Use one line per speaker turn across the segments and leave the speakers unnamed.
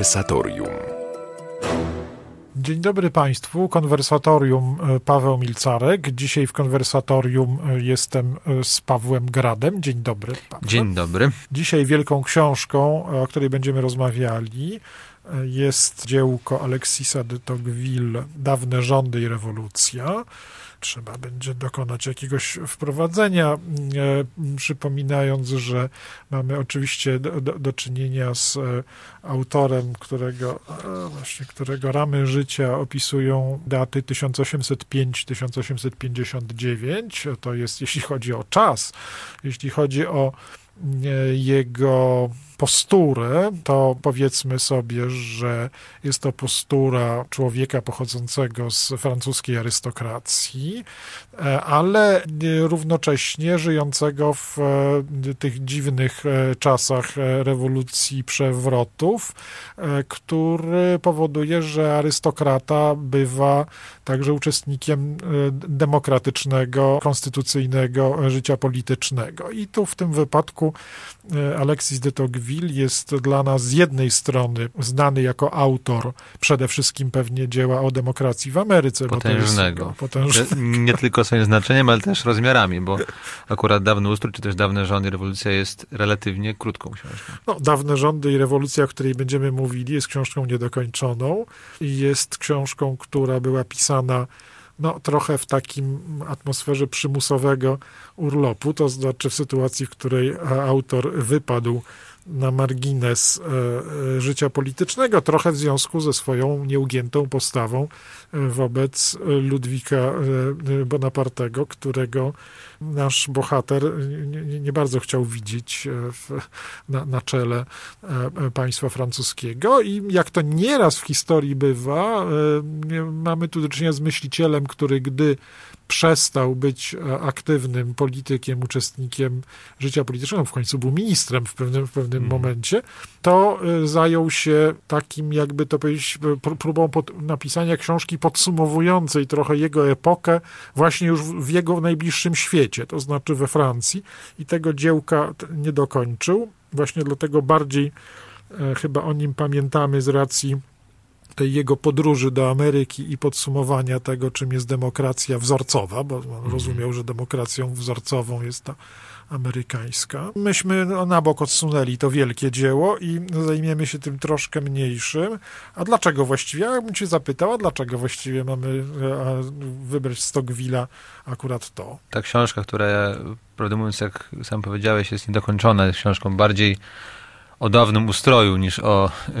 Konwersatorium.
Dzień dobry Państwu, konwersatorium e, Paweł Milcarek. Dzisiaj w konwersatorium e, jestem e, z Pawłem Gradem. Dzień dobry. Pawle.
Dzień dobry.
Dzisiaj wielką książką, o której będziemy rozmawiali, jest dziełko Alexisa de Tocqueville Dawne rządy i rewolucja trzeba będzie dokonać jakiegoś wprowadzenia, e, przypominając, że mamy oczywiście do, do, do czynienia z e, autorem, którego, e, właśnie, którego ramy życia opisują daty 1805-1859. To jest, jeśli chodzi o czas, jeśli chodzi o jego posturę, to powiedzmy sobie, że jest to postura człowieka pochodzącego z francuskiej arystokracji, e, ale równocześnie żyjącego w e, tych dziwnych e, czasach rewolucji przewrotów, który powoduje, że arystokrata bywa także uczestnikiem demokratycznego, konstytucyjnego życia politycznego. I tu w tym wypadku Alexis de Tocqueville jest dla nas z jednej strony znany jako autor przede wszystkim pewnie dzieła o demokracji w Ameryce.
Potężnego. Potężnego. Nie tylko swoim znaczeniem, ale też rozmiarami, bo akurat Dawny Ustrój, czy też Dawne Rządy i Rewolucja jest relatywnie krótką książką.
No, Dawne Rządy i Rewolucja, o której będziemy mówili, jest książką niedokończoną i jest książką, która była pisana no, trochę w takim atmosferze przymusowego urlopu, to znaczy w sytuacji, w której autor wypadł na margines e, e, życia politycznego, trochę w związku ze swoją nieugiętą postawą e, wobec Ludwika Bonapartego, którego nasz bohater nie, bardzo chciał widzieć w, na, na, czele państwa francuskiego. I jak to nieraz w historii bywa, mamy tu do czynienia z myślicielem, który gdy przestał być e, aktywnym politykiem, uczestnikiem życia politycznego, w końcu był ministrem w pewnym, w pewnym mm. momencie, to e, zajął się takim, jakby to powiedzieć, próbą pod, napisania książki podsumowującej trochę jego epokę, właśnie już w jego najbliższym świecie, to znaczy we Francji. I tego dziełka nie dokończył. Właśnie dlatego bardziej e, chyba o nim pamiętamy z racji tej jego podróży do Ameryki i podsumowania tego, czym jest demokracja wzorcowa, bo on mhm. rozumiał, że demokracją wzorcową jest ta amerykańska. Myśmy no, na bok odsunęli to wielkie dzieło i zajmiemy się tym troszkę mniejszym. A dlaczego właściwie? Ja bym cię zapytała, dlaczego właściwie mamy e, wybrać z Tocqueville'a akurat to?
Ta książka, która, prawdę mówiąc, jak sam powiedziałeś, jest niedokończona, jest książką bardziej o dawnym ustroju niż o y,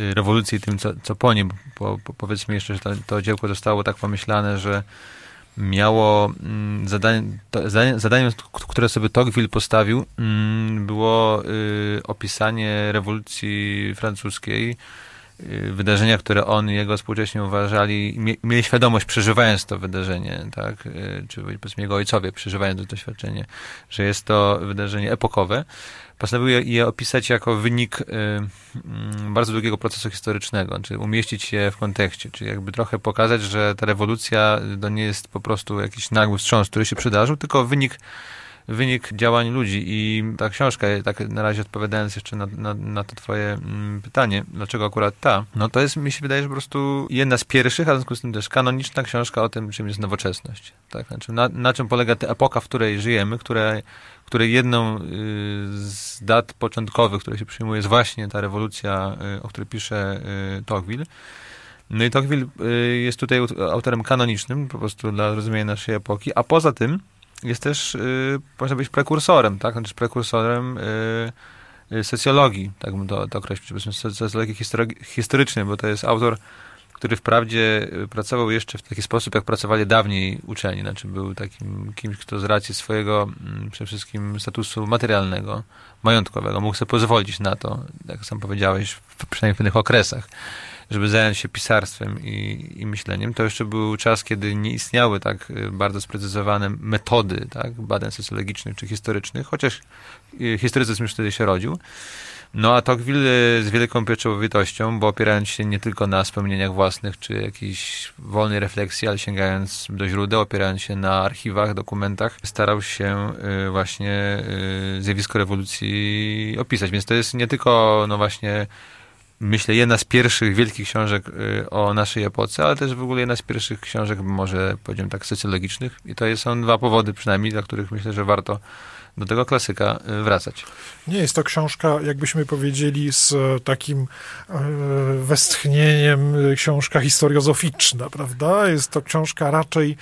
y, rewolucji tym, co, co po nim. Bo, bo powiedzmy jeszcze, że to, to dziełko zostało tak pomyślane, że miało mm, zadanie, zadanie, które sobie Tocqueville postawił, mm, było y, opisanie rewolucji francuskiej, y, wydarzenia, które on i jego współcześni uważali, mieli świadomość przeżywając to wydarzenie, tak, y, czy powiedzmy jego ojcowie przeżywając to doświadczenie, że jest to wydarzenie epokowe postanowił je opisać jako wynik y, mm, bardzo długiego procesu historycznego, czy umieścić je w kontekście, czyli jakby trochę pokazać, że ta rewolucja to nie jest po prostu jakiś nagły wstrząs, który się przydarzył, tylko wynik wynik działań ludzi i ta książka, tak na razie odpowiadając jeszcze na, na, na to twoje mm, pytanie, dlaczego akurat ta, no to jest, mi się wydaje, że po prostu jedna z pierwszych, a w związku z tym też kanoniczna książka o tym, czym jest nowoczesność. Tak? Znaczy, na, na czym polega ta epoka, w której żyjemy, które której jedną y, z dat początkowych, które się przyjmuje, jest właśnie ta rewolucja, y, o której pisze y, Tocqueville. No i Tocqueville jest tutaj autorem kanonicznym, po prostu dla rozumienia naszej epoki, a poza tym jest też, można być prekursorem, tak? Znaczy prekursorem socjologii, tak bym to, to określił, socjologii historycznej, bo to jest autor który wprawdzie pracował jeszcze w taki sposób, jak pracowali dawniej uczeni, znaczy był takim kimś, kto z racji swojego mm, przede wszystkim statusu materialnego, majątkowego mógł sobie pozwolić na to, jak sam powiedziałeś, w, przynajmniej w pewnych okresach, żeby zająć się pisarstwem i, i myśleniem. To jeszcze był czas, kiedy nie istniały tak y, bardzo sprecyzowane metody tak, badań socjologicznych czy historycznych, chociaż y, historycyzm już wtedy się rodził. No a Tocqueville z wielką pieczołowitością, bo opierając się nie tylko na wspomnieniach własnych, czy jakiejś wolnej refleksji, ale sięgając do źródeł, opierając się na archiwach, dokumentach, starał się y, właśnie y, zjawisko rewolucji opisać. Więc to jest nie tylko, no właśnie, myślę, jedna z pierwszych wielkich książek y, o naszej epoce, ale też w ogóle jedna z pierwszych książek, może powiedziałem tak, socjologicznych. I to są dwa powody przynajmniej, dla których myślę, że warto do tego klasyka y, wracać.
Nie jest to książka, jakbyśmy powiedzieli, z e, takim e, westchnieniem e, książka historiozoficzna, prawda? Jest to książka raczej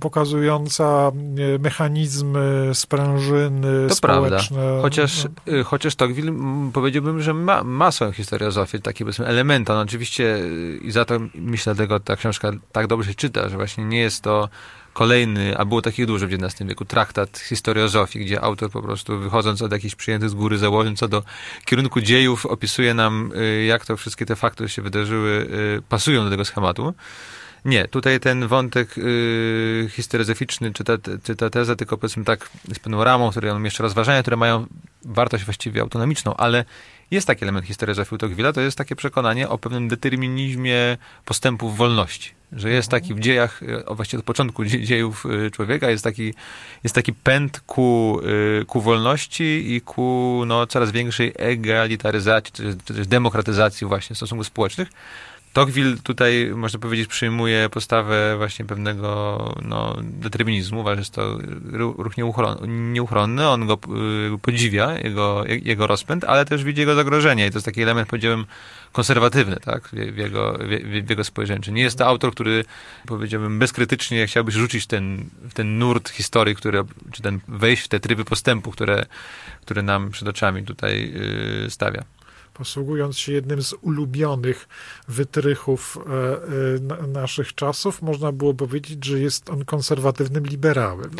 pokazująca mechanizmy, sprężyny
to
społeczne.
Prawda. Chociaż, no. chociaż Tocqueville powiedziałbym, że ma, ma swoją historiozofię, takie powiedzmy elementy. On oczywiście i za to myślę, dlatego ta książka tak dobrze się czyta, że właśnie nie jest to kolejny, a było takich dużo w XIX wieku, traktat historiozofii, gdzie autor po prostu wychodząc od jakichś przyjętych z góry założeń co do kierunku dziejów, opisuje nam, y, jak to wszystkie te fakty, się wydarzyły, y, pasują do tego schematu. Nie, tutaj ten wątek yy, historyzoficzny, czy ta, czy ta teza, tylko powiedzmy tak, z pewną ramą, które on jeszcze rozważania, które mają wartość właściwie autonomiczną, ale jest taki element historiozofii u Tocqueville'a, to jest takie przekonanie o pewnym determinizmie postępów wolności. Że jest taki w dziejach, e, właściwie od początku dziejów e, człowieka, jest taki, jest taki pęd ku, e, ku wolności i ku no, coraz większej egalitaryzacji, czy, czy demokratyzacji właśnie stosunków społecznych. Tocqueville tutaj, można powiedzieć, przyjmuje postawę właśnie pewnego no, determinizmu, uważa, że jest to ruch nieuchronny, on go y, podziwia, jego, jego rozpęd, ale też widzi jego zagrożenie i to jest taki element, powiedziałbym, konserwatywny, tak, w jego, w, jego spojrzeniu. Czyli nie jest to autor, który, powiedziałbym, bezkrytycznie chciałby rzucić ten, w ten nurt historii, który, czy ten wejść w te tryby postępu, które, które nam przed oczami tutaj yy, stawia
posługując się jednym z ulubionych wytrychów e, e, naszych czasów, można było powiedzieć, że jest on konserwatywnym liberałem.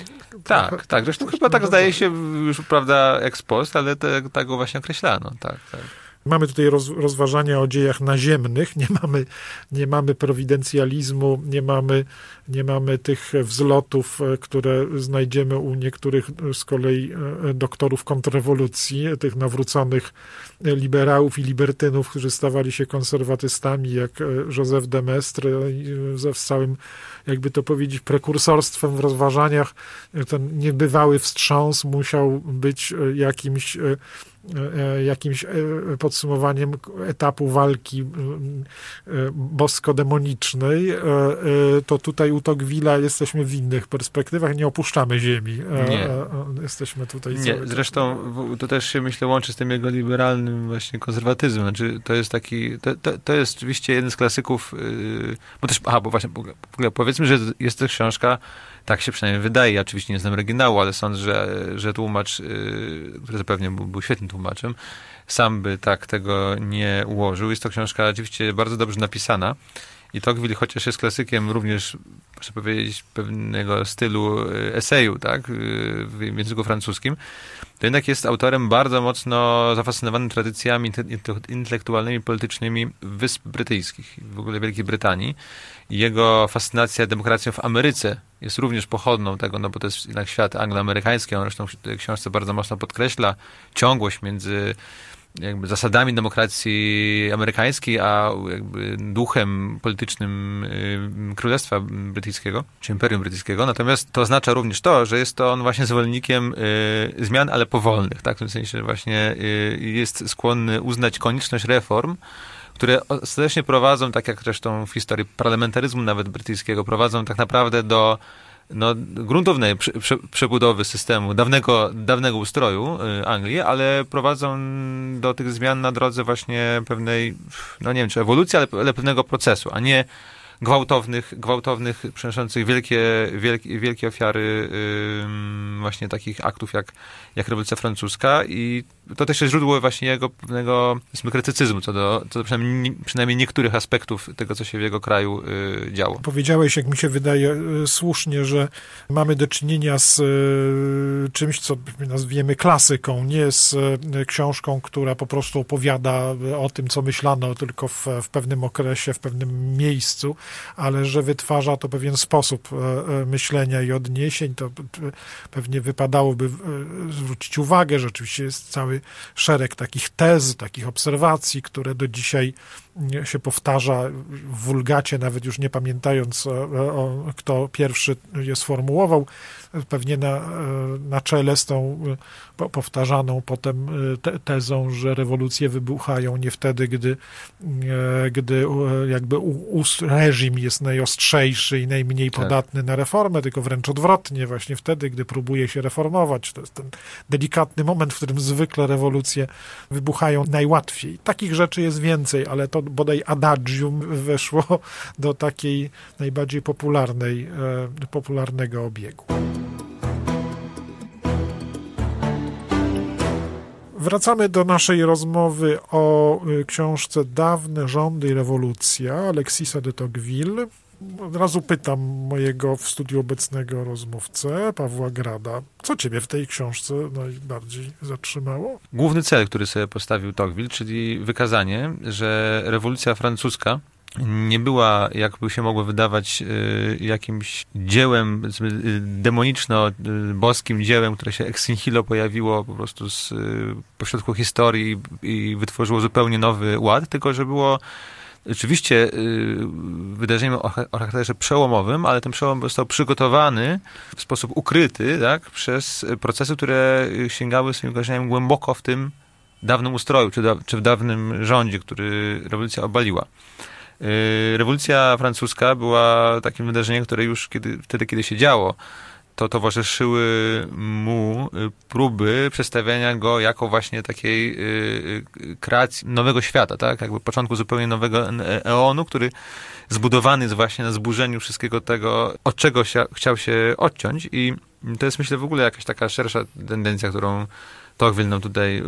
Tak, tak. tak. Zresztą chyba tak zdaje się już, prawda, ex post, ale te, tak go właśnie określano. Tak, tak.
Mamy tutaj roz, rozważania o dziejach naziemnych, nie mamy, nie mamy prowidencjalizmu, nie mamy, nie mamy tych wzlotów, e, które znajdziemy u niektórych z kolei e, doktorów kontrrewolucji, tych nawróconych liberałów i libertynów, którzy stawali się konserwatystami, jak e, Józef de Mestre, ze całym, jakby to powiedzieć, prekursorstwem w rozważaniach. Ten niebywały wstrząs musiał być jakimś jakimś e, podsumowaniem etapu walki e, bosko-demonicznej, to tutaj u Tocqueville'a jesteśmy w innych perspektywach, nie opuszczamy ziemi. Nie. Jesteśmy tutaj
Nie, zresztą to też się myślę łączy z tym jego liberalnym właśnie konserwatyzmem. Znaczy, to jest taki, to, to, to jest oczywiście jeden z klasyków, bo też, aha, bo właśnie, powiedzmy, że jest to książka tak się przynajmniej wydaje. Oczywiście nie znam oryginału, ale sądzę, że, że tłumacz, yy, który zapewne był, był świetnym tłumaczem, sam by tak tego nie ułożył. Jest to książka oczywiście bardzo dobrze napisana. I Tocqueville, chociaż jest klasykiem również, muszę powiedzieć, pewnego stylu y, eseju, tak, y, w języku francuskim, to jednak jest autorem bardzo mocno zafascynowanym tradycjami intelektualnymi, politycznymi Wysp Brytyjskich, w ogóle Wielkiej Brytanii. Jego fascynacja demokracją w Ameryce jest również pochodną tego, no bo to jest jednak świat angloamerykański, on zresztą w książce bardzo mocno podkreśla ciągłość między jakby zasadami demokracji amerykańskiej, a jakby duchem politycznym y, Królestwa Brytyjskiego, czy Imperium Brytyjskiego. Natomiast to oznacza również to, że jest to on właśnie zwolennikiem y, zmian, ale powolnych, tak? W tym sensie, że właśnie y, jest skłonny uznać konieczność reform, które ostatecznie prowadzą, tak jak zresztą w historii parlamentaryzmu nawet brytyjskiego, prowadzą tak naprawdę do no, gruntownej prze, prze, przebudowy systemu, dawnego, dawnego ustroju y, Anglii, ale prowadzą do tych zmian na drodze właśnie pewnej, no nie wiem czy ewolucji, ale, ale pewnego procesu, a nie gwałtownych, gwałtownych przynoszących wielkie, wielkie, wielkie ofiary yy, właśnie takich aktów jak, jak rewolucja francuska i to też jest źródło właśnie jego pewnego krytycyzmu co do, co do przynajmniej, przynajmniej niektórych aspektów tego, co się w jego kraju y, działo.
Powiedziałeś, jak mi się wydaje y, słusznie, że mamy do czynienia z y, czymś, co nazwiemy klasyką, nie z y, książką, która po prostu opowiada o tym, co myślano tylko w, w pewnym okresie, w pewnym miejscu, ale że wytwarza to pewien sposób e, myślenia i odniesień, to pewnie wypadałoby zwrócić uwagę, że oczywiście jest cały szereg takich tez, takich obserwacji, które do dzisiaj się powtarza w wulgacie, nawet już nie pamiętając, kto pierwszy je sformułował, pewnie na, na czele z tą powtarzaną potem te, tezą, że rewolucje wybuchają nie wtedy, gdy, gdy jakby reżim jest najostrzejszy i najmniej tak. podatny na reformę, tylko wręcz odwrotnie, właśnie wtedy, gdy próbuje się reformować. To jest ten delikatny moment, w którym zwykle rewolucje wybuchają najłatwiej. Takich rzeczy jest więcej, ale to bodaj adagium weszło do takiej najbardziej popularnej, e, popularnego obiegu. Wracamy do naszej rozmowy o y, książce Dawne rządy i rewolucja Alexisa de Tocqueville. Od razu pytam mojego w studiu obecnego rozmówcę, Pawła Grada, co ciebie w tej książce najbardziej zatrzymało?
Główny cel, który sobie postawił Tocqueville, czyli wykazanie, że rewolucja francuska nie była, jakby się mogło wydawać, y, jakimś dziełem y, demoniczno-boskim dziełem, które się ex nihilo pojawiło po prostu z y, pośrodku historii i wytworzyło zupełnie nowy ład, tylko że było rzeczywiście wydarzeniem o charakterze przełomowym, ale ten przełom został przygotowany w sposób ukryty tak, przez procesy, które sięgały swoim korzeniem głęboko w tym dawnym ustroju, czy, da, czy w dawnym rządzie, który rewolucja obaliła. Y, rewolucja francuska była takim wydarzeniem, które już kiedy, wtedy, kiedy się działo, to towarzyszyły mu y, próby przedstawiania go jako właśnie takiej y, kreacji nowego świata, tak? Jakby początku zupełnie nowego e, eonu, który zbudowany jest właśnie na zburzeniu wszystkiego tego, od czego chciał się odciąć i to jest myślę w ogóle jakaś taka szersza tendencja, którą Tocqueville nam tutaj y,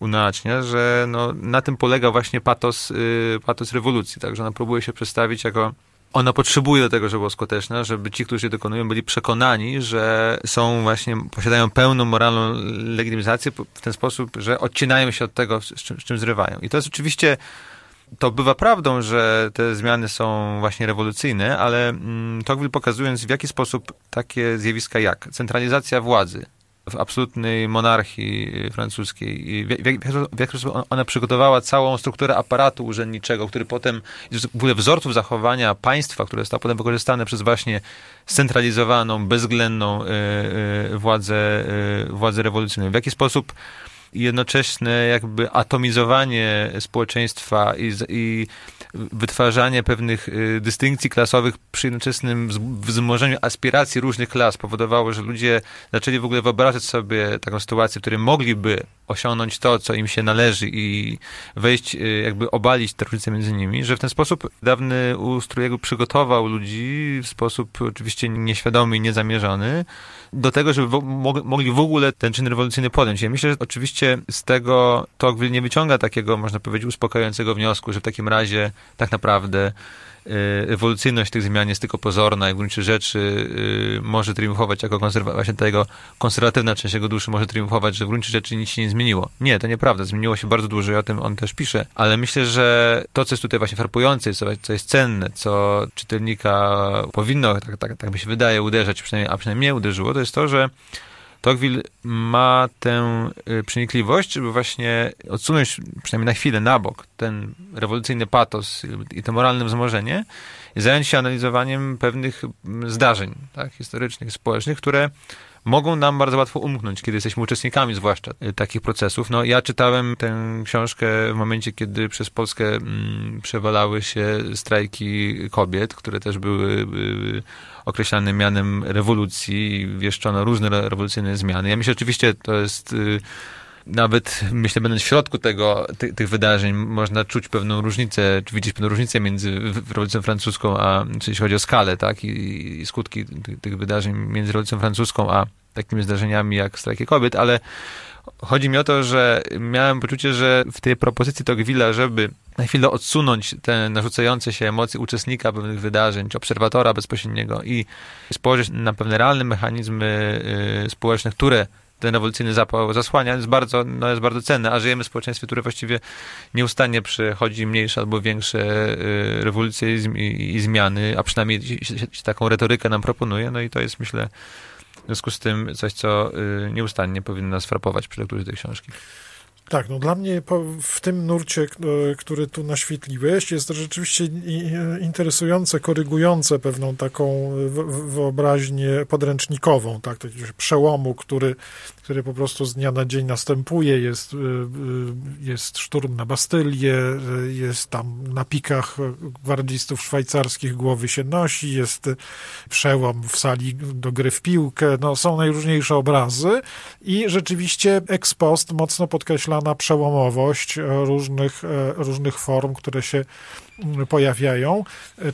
unacznia, że no, na tym polega właśnie patos, y, patos rewolucji, tak, że ona próbuje się przedstawić jako ona potrzebuje do tego, żeby była skuteczna, żeby ci, którzy je dokonują, byli przekonani, że są właśnie, posiadają pełną moralną legitymizację w ten sposób, że odcinają się od tego, z czym, z czym zrywają. I to jest oczywiście, to bywa prawdą, że te zmiany są właśnie rewolucyjne, ale mm, Tocqueville pokazując w jaki sposób takie zjawiska jak centralizacja władzy, w absolutnej monarchii francuskiej. I w, w, w jaki sposób ona przygotowała całą strukturę aparatu urzędniczego, który potem, w ogóle wzorców zachowania państwa, które zostało potem wykorzystane przez właśnie scentralizowaną, bezwzględną y, y, władzę, y, władzę rewolucyjną. W jaki sposób jednoczesne jakby atomizowanie społeczeństwa i, i wytwarzanie pewnych y, dystynkcji klasowych przy jednoczesnym wzmożeniu aspiracji różnych klas powodowało, że ludzie zaczęli w ogóle wyobrażać sobie taką sytuację, w której mogliby osiągnąć to, co im się należy i wejść, y, jakby obalić te różnice między nimi, że w ten sposób dawny ustrój jakby przygotował ludzi w sposób oczywiście nieświadomy i niezamierzony do tego, żeby mogli w ogóle ten czyn rewolucyjny podjąć. Ja myślę, że oczywiście z tego Tocqueville nie wyciąga takiego, można powiedzieć, uspokajającego wniosku, że w takim razie tak naprawdę Y, ewolucyjność tych zmian jest tylko pozorna i w gruncie rzeczy y, może triumfować jako konserwa- właśnie tego konserwatywna część jego duszy może triumfować, że w gruncie rzeczy nic się nie zmieniło. Nie, to nieprawda. Zmieniło się bardzo dużo i o tym on też pisze. Ale myślę, że to, co jest tutaj właśnie frapujące, co, co jest cenne, co czytelnika powinno, tak, tak, tak mi się wydaje, uderzać, przynajmniej, a przynajmniej mnie uderzyło, to jest to, że Tocqueville ma tę y, przenikliwość, żeby właśnie odsunąć przynajmniej na chwilę na bok ten rewolucyjny patos i to moralne wzmożenie i zająć się analizowaniem pewnych mm, zdarzeń tak, historycznych, społecznych, które mogą nam bardzo łatwo umknąć, kiedy jesteśmy uczestnikami zwłaszcza y, takich procesów. No, ja czytałem tę książkę w momencie, kiedy przez Polskę mm, przewalały się strajki kobiet, które też były y, określane mianem rewolucji i wieszczono różne rewolucyjne zmiany. Ja myślę, oczywiście to jest y, nawet myślę, będąc w środku tego, ty, tych wydarzeń, można czuć pewną różnicę, czy widzieć pewną różnicę między rewolucją francuską, a jeśli chodzi o skalę, tak, i, i skutki tych, tych, wydarzeń między rewolucją francuską, a takimi zdarzeniami jak strajki kobiet, ale chodzi mi o to, że miałem poczucie, że w tej propozycji Tocqueville'a, żeby na chwilę odsunąć te narzucające się emocje uczestnika pewnych wydarzeń, czy obserwatora bezpośredniego i spojrzeć na pewne realne mechanizmy y, społeczne, które ten rewolucyjny zapał zasłania, jest bardzo, no jest bardzo cenne, a żyjemy w społeczeństwie, które właściwie nieustannie przechodzi mniejsze albo większe y, rewolucje i, i zmiany, a przynajmniej taką retorykę nam proponuje, no i to jest myślę w związku z tym coś, co y, nieustannie powinno nas frapować przy lekturze tej książki.
Tak, no dla mnie w tym nurcie, e, który tu naświetliłeś, jest to rzeczywiście interesujące, korygujące pewną taką wyobraźnię podręcznikową, tak, takiego przełomu, który, który po prostu z dnia na dzień następuje. Jest, e, e, jest szturm na Bastylię, jest tam na pikach gwardzistów szwajcarskich głowy się nosi, jest przełom w sali do gry w piłkę, no są najróżniejsze obrazy i rzeczywiście ex post mocno podkreśla na przełomowość e, różnych, e, różnych form, które się pojawiają.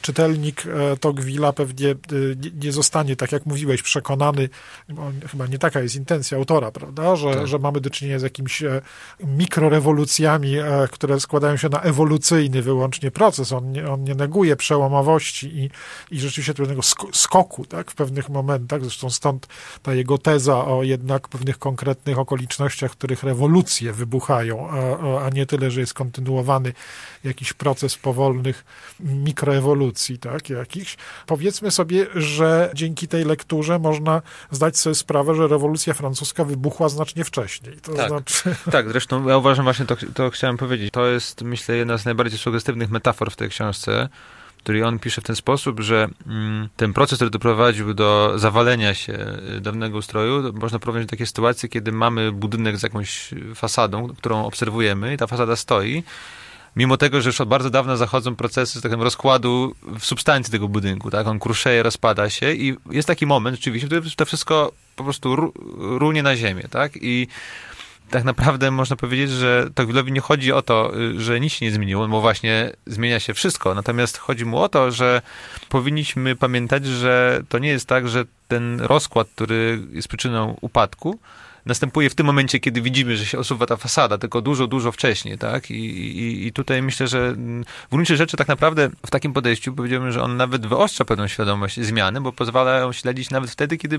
Czytelnik e, Togwila pewnie e, nie zostanie, tak jak mówiłeś, przekonany, chyba nie taka jest intencja autora, prawda, że, tak. że mamy do czynienia z jakimiś mikrorewolucjami, które składają się na ewolucyjny wyłącznie proces. On nie, on nie neguje przełomowości i, i rzeczywiście pewnego skoku tak, w pewnych momentach. Zresztą stąd ta jego teza o jednak pewnych konkretnych okolicznościach, których rewolucje wybuchają, a, a nie tyle, że jest kontynuowany jakiś proces powolny, wolnych mikroewolucji, tak, jakichś. Powiedzmy sobie, że dzięki tej lekturze można zdać sobie sprawę, że rewolucja francuska wybuchła znacznie wcześniej. To
tak,
znaczy...
tak, zresztą ja uważam właśnie, to, to chciałem powiedzieć, to jest myślę jedna z najbardziej sugestywnych metafor w tej książce, który on pisze w ten sposób, że mm, ten proces, który doprowadził do zawalenia się y, dawnego ustroju, można prowadzić do takiej sytuacji, kiedy mamy budynek z jakąś fasadą, którą obserwujemy i ta fasada stoi, mimo tego, że już od bardzo dawna zachodzą procesy tak rozkładu w substancji tego budynku, tak? On kruszeje, rozpada się i jest taki moment rzeczywiście, w którym to wszystko po prostu runie na ziemię, tak? I tak naprawdę można powiedzieć, że Tocquevillowi nie chodzi o to, że nic się nie zmieniło, bo właśnie zmienia się wszystko. Natomiast chodzi mu o to, że powinniśmy pamiętać, że to nie jest tak, że ten rozkład, który jest przyczyną upadku, następuje w tym momencie, kiedy widzimy, że się osuwa ta fasada, tylko dużo, dużo wcześniej, tak? I, i, i tutaj myślę, że w gruncie rzeczy tak naprawdę w takim podejściu powiedziałbym, że on nawet wyostrza pewną świadomość zmiany, bo pozwala ją śledzić nawet wtedy, kiedy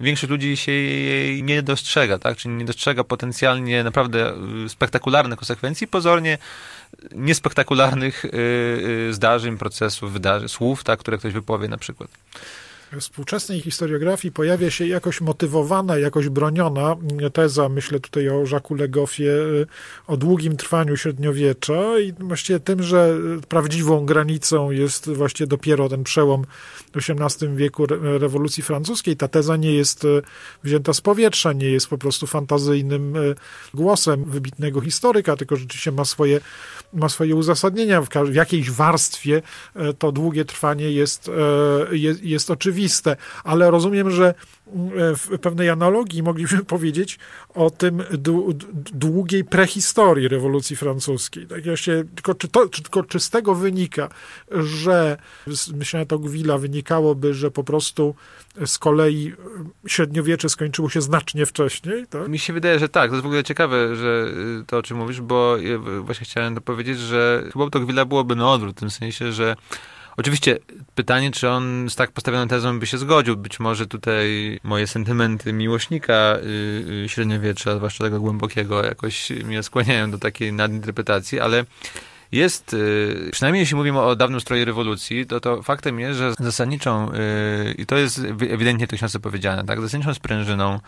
większość ludzi się jej nie dostrzega, tak? Czyli nie dostrzega potencjalnie naprawdę y, spektakularnych konsekwencji, pozornie niespektakularnych y, y, zdarzeń, procesów, wydarzeń, słów, tak, które ktoś wypowie na przykład
współczesnej historiografii pojawia się jakoś motywowana, jakoś broniona teza, myślę tutaj o Jacques Legoffie, y, o długim trwaniu średniowiecza i właściwie tym, że prawdziwą granicą jest właściwie dopiero ten przełom XVIII wieku rewolucji francuskiej. Ta teza nie jest y, wzięta z powietrza, nie jest po prostu fantazyjnym y, głosem wybitnego historyka, tylko rzeczywiście ma swoje, ma swoje uzasadnienia. W, w jakiejś warstwie to długie trwanie jest, jest, jest oczywiste ale rozumiem, że mm, w pewnej analogii moglibyśmy powiedzieć o tym długiej prehistorii rewolucji francuskiej. Tak tylko, czy to, czy, tylko czy z tego wynika, że z myślenia Tocqueville'a wynikałoby, że po prostu z kolei średniowiecze skończyło się znacznie wcześniej? Tak?
Mi się wydaje, że tak. To jest w ogóle ciekawe, że y, to o czym mówisz, bo właśnie chciałem to powiedzieć, że chyba Tocqueville'a byłoby na odwrót, w tym sensie, że Oczywiście pytanie, czy on z tak postawioną tezą by się zgodził. Być może tutaj moje sentymenty miłośnika yy, średniowiecza, zwłaszcza tego głębokiego, jakoś mnie skłaniają do takiej nadinterpretacji, ale jest, yy, przynajmniej jeśli mówimy o dawnym stroju rewolucji, to, to faktem jest, że zasadniczą, i to jest ewidentnie w tej powiedziane, tak, zasadniczą sprężyną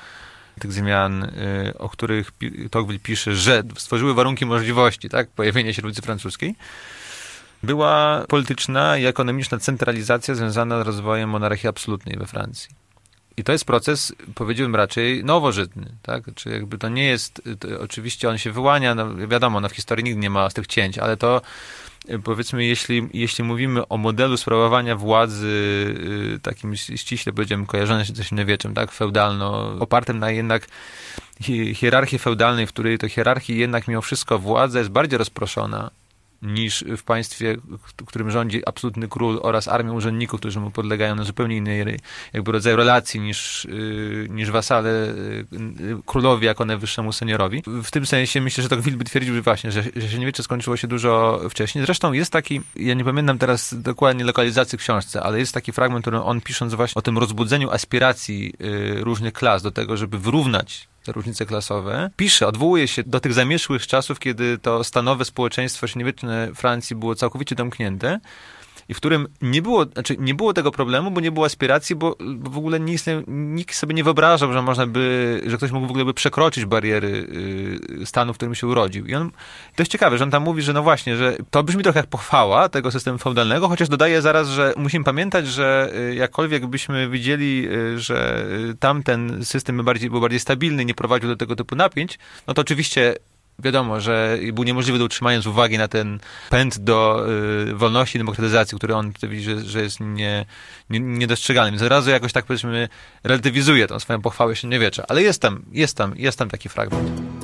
tych zmian, y, o których Tocqueville pisze, że stworzyły warunki możliwości, tak, pojawienia się rewolucji francuskiej, była polityczna i ekonomiczna centralizacja związana z rozwojem monarchii absolutnej we Francji. I to jest proces, powiedziałbym raczej nowożytny, tak? Czy jakby to nie jest, to oczywiście on się wyłania, no wiadomo, no w historii nigdy nie ma z tych cięć, ale to powiedzmy, jeśli, jeśli mówimy o modelu sprawowania władzy y, takim ściśle, powiedziałbym, kojarzonym się ze średniowieczem, tak, feudalno, opartym na jednak hierarchii feudalnej, w której to hierarchii jednak mimo wszystko władza jest bardziej rozproszona niż w państwie, w którym rządzi absolutny król oraz armia urzędników, którzy mu podlegają na zupełnie innej jakby rodzaju relacji niż, y, niż wasale y, królowi jako najwyższemu seniorowi. W tym sensie myślę, że to Wilby twierdził że właśnie, że, że średniowiecze skończyło się dużo wcześniej. Zresztą jest taki, ja nie pamiętam teraz dokładnie lokalizacji książce, ale jest taki fragment, który on pisząc właśnie o tym rozbudzeniu aspiracji y, różnych klas do tego, żeby wyrównać różnice klasowe. Pisze, odwołuje się do tych zamieszłych czasów, kiedy to stanowe społeczeństwo średniowieczne Francji było całkowicie domknięte i w którym nie było, znaczy nie było tego problemu, bo nie było aspiracji, bo, bo w ogóle nikt, nikt sobie nie wyobrażał, że można by, że ktoś mógł w ogóle by przekroczyć bariery y, stanu, w którym się urodził. I on, to jest ciekawe, że on tam mówi, że no właśnie, że to brzmi trochę jak pochwała tego systemu feudalnego, chociaż dodaje zaraz, że musimy pamiętać, że y, jakkolwiek byśmy widzieli, y, że tamten system bardziej, był bardziej stabilny, nie prowadził do tego typu napięć, no to oczywiście wiadomo, że był niemożliwy do utrzymania z uwagi na ten pęd do y, wolności, demokratyzacji, który on widzi, że, że jest nie, nie, niedostrzegalny. Więc razu jakoś tak powiedzmy relatywizuje tą swoją pochwałę średniowiecza. Ale jest tam, jest tam, jest tam taki fragment.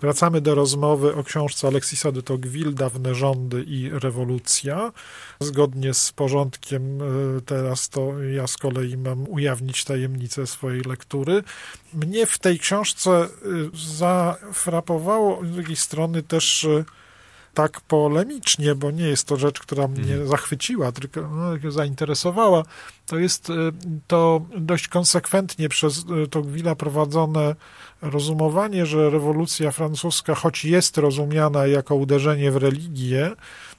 Wracamy do rozmowy o książce Aleksisa de Tocqueville Dawne rządy i rewolucja. Zgodnie z porządkiem e, teraz to ja z kolei mam ujawnić tajemnicę swojej lektury. Mnie w tej książce e, zafrapowało z drugiej strony też e, tak polemicznie, bo nie jest to rzecz, która mnie mhm. zachwyciła, tylko no, zainteresowała. To jest to dość konsekwentnie przez Tocqueville'a prowadzone rozumowanie, że rewolucja francuska, choć jest rozumiana jako uderzenie w religię,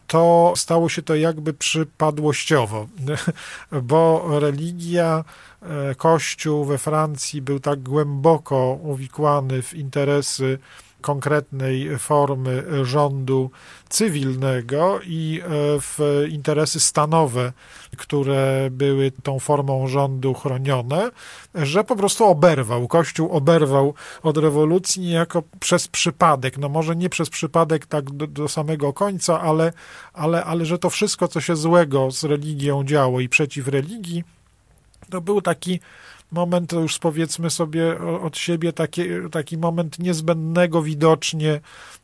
to stało się to jakby przypadłościowo, bo religia, e, Kościół we Francji był tak głęboko uwikłany w interesy konkretnej formy rządu cywilnego i e, w interesy stanowe, które były tą formą rządu chronione, że po prostu oberwał. Kościół oberwał od rewolucji niejako przez przypadek. No może nie przez przypadek tak do, do samego końca, ale, ale, ale że to wszystko, co się złego z religią działo i przeciw religii, to był taki moment, to już powiedzmy sobie od siebie, taki, taki moment niezbędnego widocznie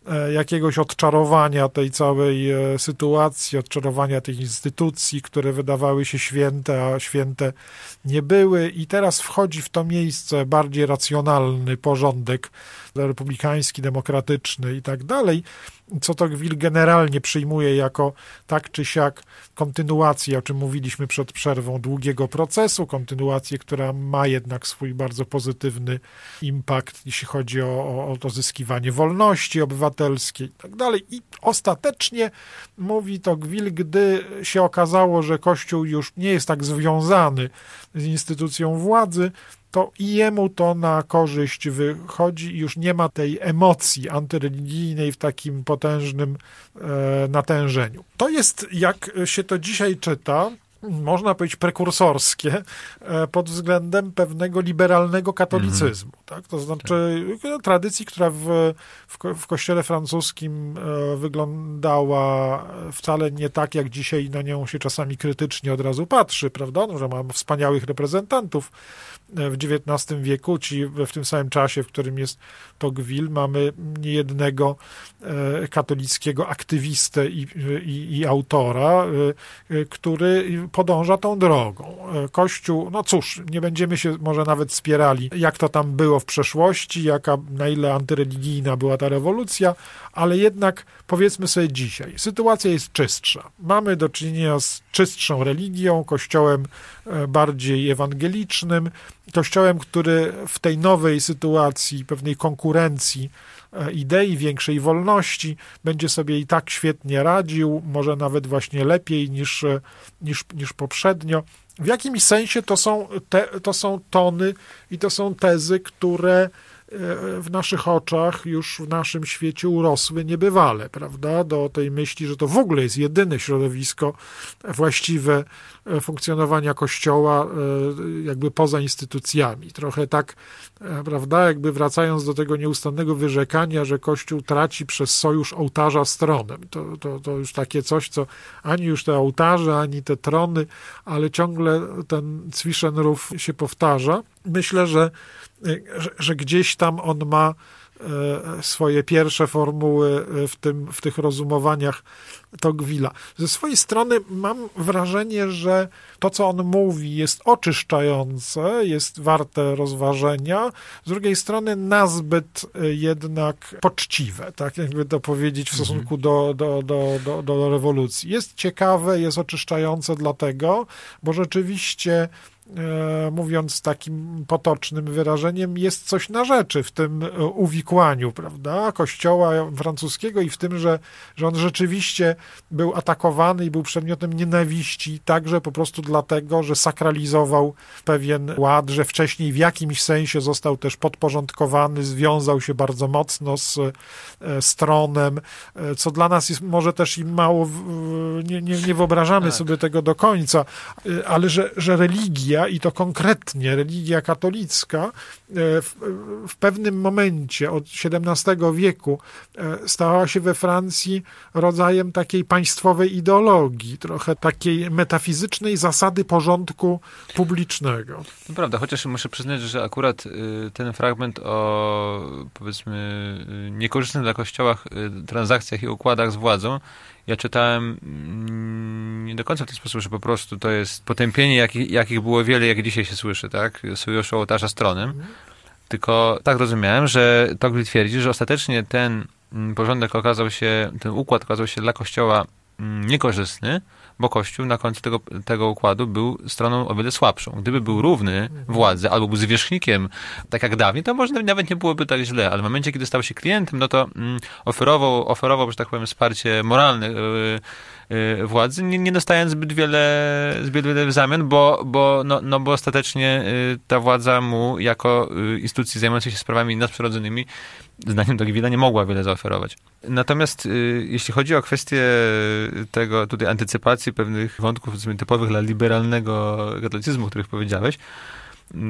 e, jakiegoś odczarowania tej całej e, sytuacji, odczarowania tych instytucji, które wydawały się święte, a święte nie były. I teraz wchodzi w to miejsce bardziej racjonalny porządek republikański, demokratyczny i tak dalej, co to Gwil generalnie przyjmuje jako tak czy siak kontynuację, o czym mówiliśmy przed przerwą, długiego procesu, kontynuację, która ma jednak swój bardzo pozytywny impact, jeśli chodzi o, o, o odzyskiwanie wolności obywatelskiej i tak dalej. I ostatecznie mówi to Gwil, gdy się okazało, że Kościół już nie jest tak związany z instytucją władzy, to i jemu to na korzyść wychodzi już nie ma tej emocji antyreligijnej w takim potężnym e, natężeniu. To jest, jak się to dzisiaj czyta, można powiedzieć, prekursorskie e, pod względem pewnego liberalnego katolicyzmu. Mm. Tak? To znaczy tak. tradycji, która w, w, w kościele francuskim e, wyglądała wcale nie tak, jak dzisiaj na nią się czasami krytycznie od razu patrzy, prawda? No, że mamy wspaniałych reprezentantów w XIX wieku, czy w tym samym czasie, w którym jest Tocqueville, mamy niejednego e, katolickiego aktywistę i, i, i autora, e, e, który podąża tą drogą. Kościół, no cóż, nie będziemy się może nawet spierali, jak to tam było w przeszłości, jaka, na ile antyreligijna była ta rewolucja, ale jednak powiedzmy sobie dzisiaj, sytuacja jest czystsza. Mamy do czynienia z czystszą religią, kościołem bardziej ewangelicznym, kościołem, który w tej nowej sytuacji, pewnej konkurencji e, idei większej wolności będzie sobie i tak świetnie radził, może nawet właśnie lepiej niż, e, niż, niż poprzednio. W jakimś sensie to są, te, to są tony i to są tezy, które E, w naszych oczach, już w naszym świecie urosły niebywale, prawda? Do tej myśli, że to w ogóle jest jedyne środowisko właściwe funkcjonowania Kościoła, e, jakby poza instytucjami. Trochę tak, prawda, jakby wracając do tego nieustannego wyrzekania, że Kościół traci przez sojusz ołtarza z tronem. To, to, to już takie coś, co ani już te ołtarze, ani te trony, ale ciągle ten Zwischenruf się powtarza. Myślę, że że, gdzieś tam on ma e, swoje pierwsze formuły e, w, tym, w tych rozumowaniach Tocqueville'a. Ze swojej strony mam wrażenie, że to, co on mówi, jest oczyszczające, jest warte rozważenia, z drugiej strony nazbyt e, jednak poczciwe, tak jakby to powiedzieć w mhm. stosunku do, do, do, do, do rewolucji. Jest ciekawe, jest oczyszczające dlatego, bo rzeczywiście e, mówiąc takim potocznym wyrażeniem, jest coś na rzeczy w tym e, uwikłaniu, prawda, kościoła francuskiego i w tym, że, że on rzeczywiście był atakowany i był przedmiotem nienawiści, także po prostu dlatego, że sakralizował pewien ład, że wcześniej w jakimś sensie został też podporządkowany, związał się bardzo mocno z stronem, co dla nas jest może też i mało, nie, nie, nie wyobrażamy tak. sobie tego do końca, ale że, że religia i to konkretnie religia katolicka e, w, w pewnym momencie od XVII wieku e, stała się we Francji rodzajem takiej państwowej ideologii, trochę takiej metafizycznej zasady porządku publicznego.
To prawda, chociaż muszę przyznać, że akurat y, ten fragment o powiedzmy y, niekorzystnych dla kościoła y, transakcjach i układach z władzą ja czytałem mm, nie do końca w ten sposób, że po prostu to jest potępienie, jakich, jakich było wiele, jak dzisiaj się słyszy, tak? Sojuszu ołtarza stronem. Tylko tak rozumiałem, że Tocqueville twierdzi, że ostatecznie ten mm, porządek okazał się, ten układ okazał się dla Kościoła mm, niekorzystny, bo Kościół na końcu tego, tego układu był stroną o wiele słabszą. Gdyby był równy władzy albo był zwierzchnikiem, tak jak dawniej, to może nawet nie byłoby tak źle, ale w momencie, kiedy stał się klientem, no to mm, oferował, oferował, że tak powiem, wsparcie moralne yy, władzy, nie, nie dostając zbyt wiele, zbyt wiele w zamian, bo, bo, no, no bo ostatecznie yy, ta władza mu jako y, instytucji zajmującej się sprawami nadprzyrodzonymi zdaniem Dogwilla nie mogła wiele zaoferować. Natomiast y, jeśli chodzi o kwestię tego tutaj antycypacji pewnych wątków typowych dla liberalnego katolicyzmu, o których powiedziałeś,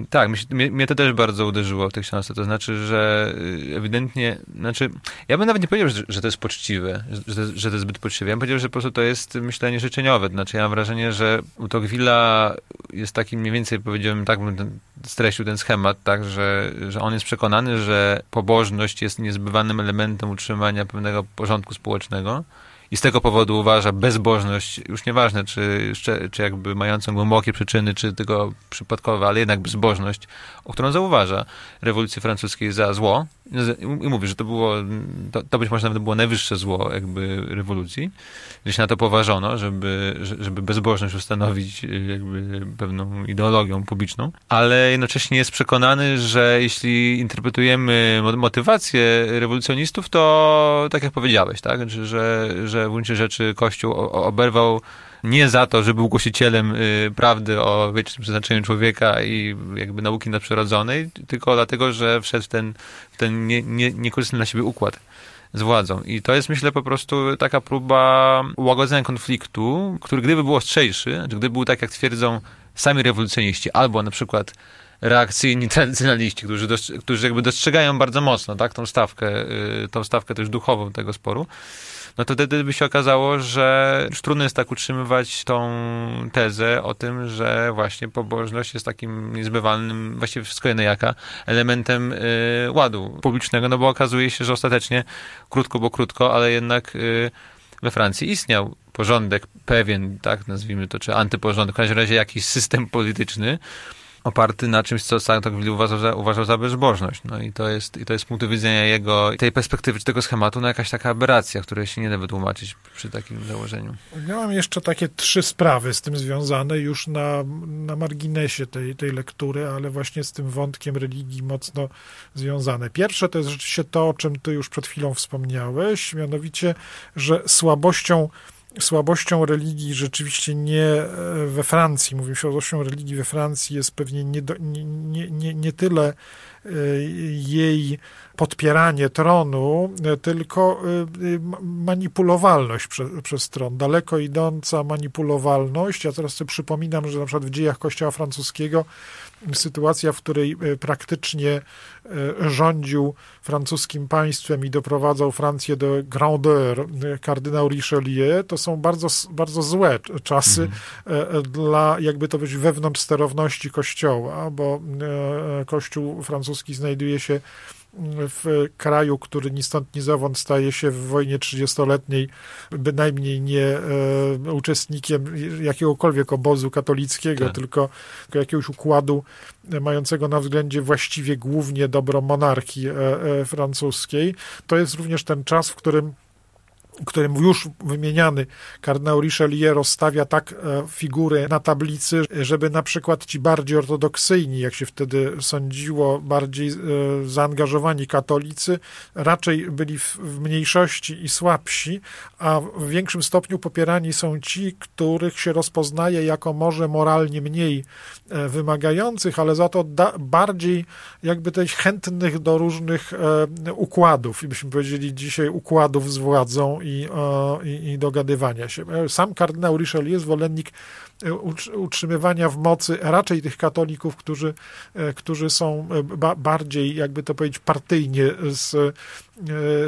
tak, mnie, mnie, to też bardzo uderzyło w tej książce. To znaczy, że y, ewidentnie, znaczy, ja bym nawet nie powiedział, że, że to jest poczciwe, że, że to jest zbyt poczciwe. Ja bym powiedział, że po prostu to jest myślenie życzeniowe. Znaczy, ja mam wrażenie, że u Tocqueville'a jest taki mniej więcej, powiedziałbym, tak bym ten, streścił ten schemat, tak, że, że on jest przekonany, że pobożność jest niezbywanym elementem utrzymania pewnego porządku społecznego i z tego powodu uważa bezbożność, już nieważne, czy, czy jakby mającą głębokie przyczyny, czy tylko przypadkowe, ale jednak bezbożność, o którą zauważa rewolucji francuskiej za zło. I mówi, że to było, to, to być może nawet było najwyższe zło jakby rewolucji, że się na to poważono, żeby, żeby bezbożność ustanowić jakby pewną ideologią publiczną, ale jednocześnie jest przekonany, że jeśli interpretujemy motywację rewolucjonistów, to tak jak powiedziałeś, tak, że, że w gruncie rzeczy Kościół oberwał nie za to, że był głosicielem y, prawdy o wiecznym przeznaczeniu człowieka i jakby nauki nadprzyrodzonej, tylko dlatego, że wszedł w ten, w ten nie, nie, niekorzystny dla siebie układ z władzą. I to jest, myślę, po prostu taka próba ułagodzenia konfliktu, który gdyby był ostrzejszy, czy gdyby był tak, jak twierdzą sami rewolucjoniści, albo na przykład reakcyjni tradycjonaliści, którzy, którzy jakby dostrzegają bardzo mocno tak, tą stawkę, y, tą stawkę też duchową tego sporu, no to wtedy by się okazało, że już trudno jest tak utrzymywać tą tezę o tym, że właśnie pobożność jest takim niezbywalnym, właściwie wszystko jedno jaka, elementem y, ładu publicznego, no bo okazuje się, że ostatecznie, krótko bo krótko, ale jednak y, we Francji istniał porządek pewien, tak nazwijmy to, czy antyporządek, w każdym razie jakiś system polityczny, oparty na czymś, co Saint-Tocqueville uważał za, uważał za bezbożność. No i to jest, i to jest z punktu widzenia jego, tej perspektywy, czy tego schematu, no jakaś taka aberracja, której się nie da wytłumaczyć przy takim założeniu.
Mam jeszcze takie trzy sprawy z tym związane, już na, na marginesie tej, tej lektury, ale właśnie z tym wątkiem religii mocno związane. Pierwsze to jest rzeczywiście to, o czym ty już przed chwilą wspomniałeś, mianowicie, że słabością słabością religii rzeczywiście nie e, we Francji, mówię słabością religii we Francji jest pewnie nie, do, nie, nie, nie, nie tyle e, jej podpieranie tronu, e, tylko manipulowalność przez, przez tron, daleko idąca manipulowalność. Ja teraz sobie przypominam, że na przykład w dziejach Kościoła francuskiego sytuacja, w której e, praktycznie e, rządził francuskim państwem i doprowadzał Francję do grandeur e, kardynał Richelieu, to są bardzo, bardzo złe czasy mhm. dla, jakby to być, wewnątrz sterowności Kościoła, bo Kościół francuski znajduje się w kraju, który ni stąd, ni zowąd staje się w wojnie 30-letniej bynajmniej nie e, uczestnikiem jakiegokolwiek obozu katolickiego, tak. tylko, tylko jakiegoś układu mającego na względzie właściwie głównie dobro monarchii e, e, francuskiej. To jest również ten czas, w którym którym już wymieniany kardynał Richelieu rozstawia tak e, figury na tablicy, żeby na przykład ci bardziej ortodoksyjni, jak się wtedy sądziło, bardziej e, zaangażowani katolicy, raczej byli w, mniejszości i słabsi, a w większym stopniu popierani są ci, których się rozpoznaje jako może moralnie mniej e, wymagających, ale za to da, bardziej jakby też chętnych do różnych układów, i byśmy powiedzieli dzisiaj układów z władzą i, i, i dogadywania się. Sam kardynał Richelieu jest zwolennik utrzymywania w mocy raczej tych katolików, którzy, e, którzy są e, ba bardziej, jakby to powiedzieć, partyjnie z,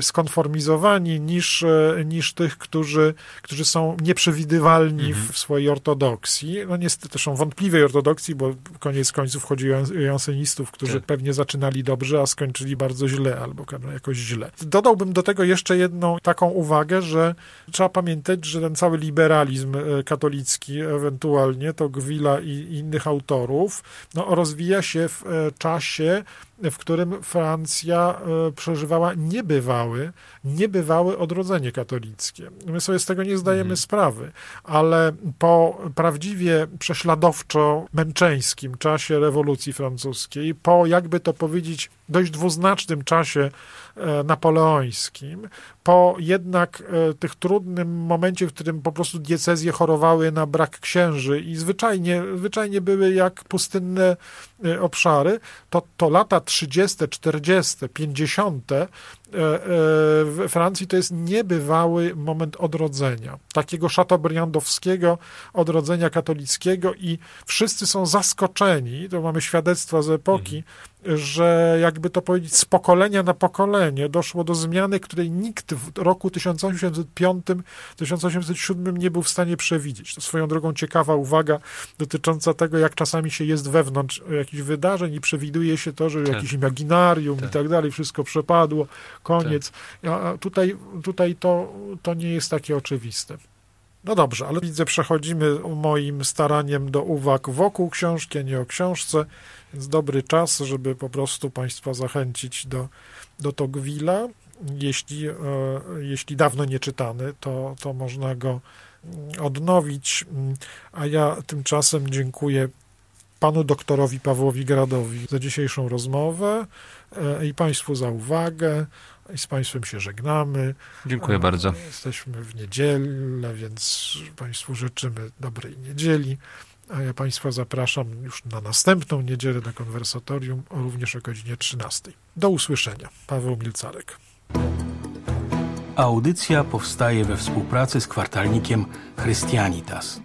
skonformizowani niż, niż tych, którzy, którzy są nieprzewidywalni mhm. w swojej ortodoksji. No niestety też są wątpliwej ortodoksji, bo koniec końców chodzi o jansenistów, którzy tak. pewnie zaczynali dobrze, a skończyli bardzo źle albo jakoś źle. Dodałbym do tego jeszcze jedną taką uwagę, że trzeba pamiętać, że ten cały liberalizm e, katolicki, ewentualnie to Gwila i innych autorów, no, rozwija się w e, czasie w którym Francja e, przeżywała niebywały, niebywałe odrodzenie katolickie. My sobie z tego nie zdajemy mhm. sprawy, ale po prawdziwie prześladowczo-męczeńskim czasie rewolucji francuskiej, po jakby to powiedzieć dość dwuznacznym czasie napoleońskim, po jednak e, tych trudnym momencie, w którym po prostu diecezje chorowały na brak księży i zwyczajnie, zwyczajnie były jak pustynne obszary, to, to lata 30., 40., 50. w Francji to jest niebywały moment odrodzenia, takiego szatobriandowskiego odrodzenia katolickiego i wszyscy są zaskoczeni, to mamy świadectwa z epoki, mhm. że jakby to powiedzieć z pokolenia na pokolenie doszło do zmiany, której nikt w roku 1805-1807 nie był w stanie przewidzieć. To swoją drogą ciekawa uwaga dotycząca tego, jak czasami się jest wewnątrz jakichś wydarzeń i przewiduje się to, że tak. jakiś imaginarium tak. i tak dalej, wszystko przepadło, koniec. Tak. Tutaj, tutaj to, to nie jest takie oczywiste. No dobrze, ale widzę, przechodzimy moim staraniem do uwag wokół książki, a nie o książce, więc dobry czas, żeby po prostu Państwa zachęcić do, do Togwila. Jeśli, e, jeśli dawno nie czytany, to, to można go odnowić, a ja tymczasem dziękuję panu doktorowi Pawłowi Gradowi za dzisiejszą rozmowę i państwu za uwagę. I z państwem się żegnamy.
Dziękuję e, bardzo.
Jesteśmy w niedzielę, więc państwu życzymy dobrej niedzieli. A ja państwa zapraszam już na następną niedzielę na konwersatorium, również o godzinie 13. Do usłyszenia. Paweł Milcarek.
Audycja powstaje we współpracy z kwartalnikiem Christianitas.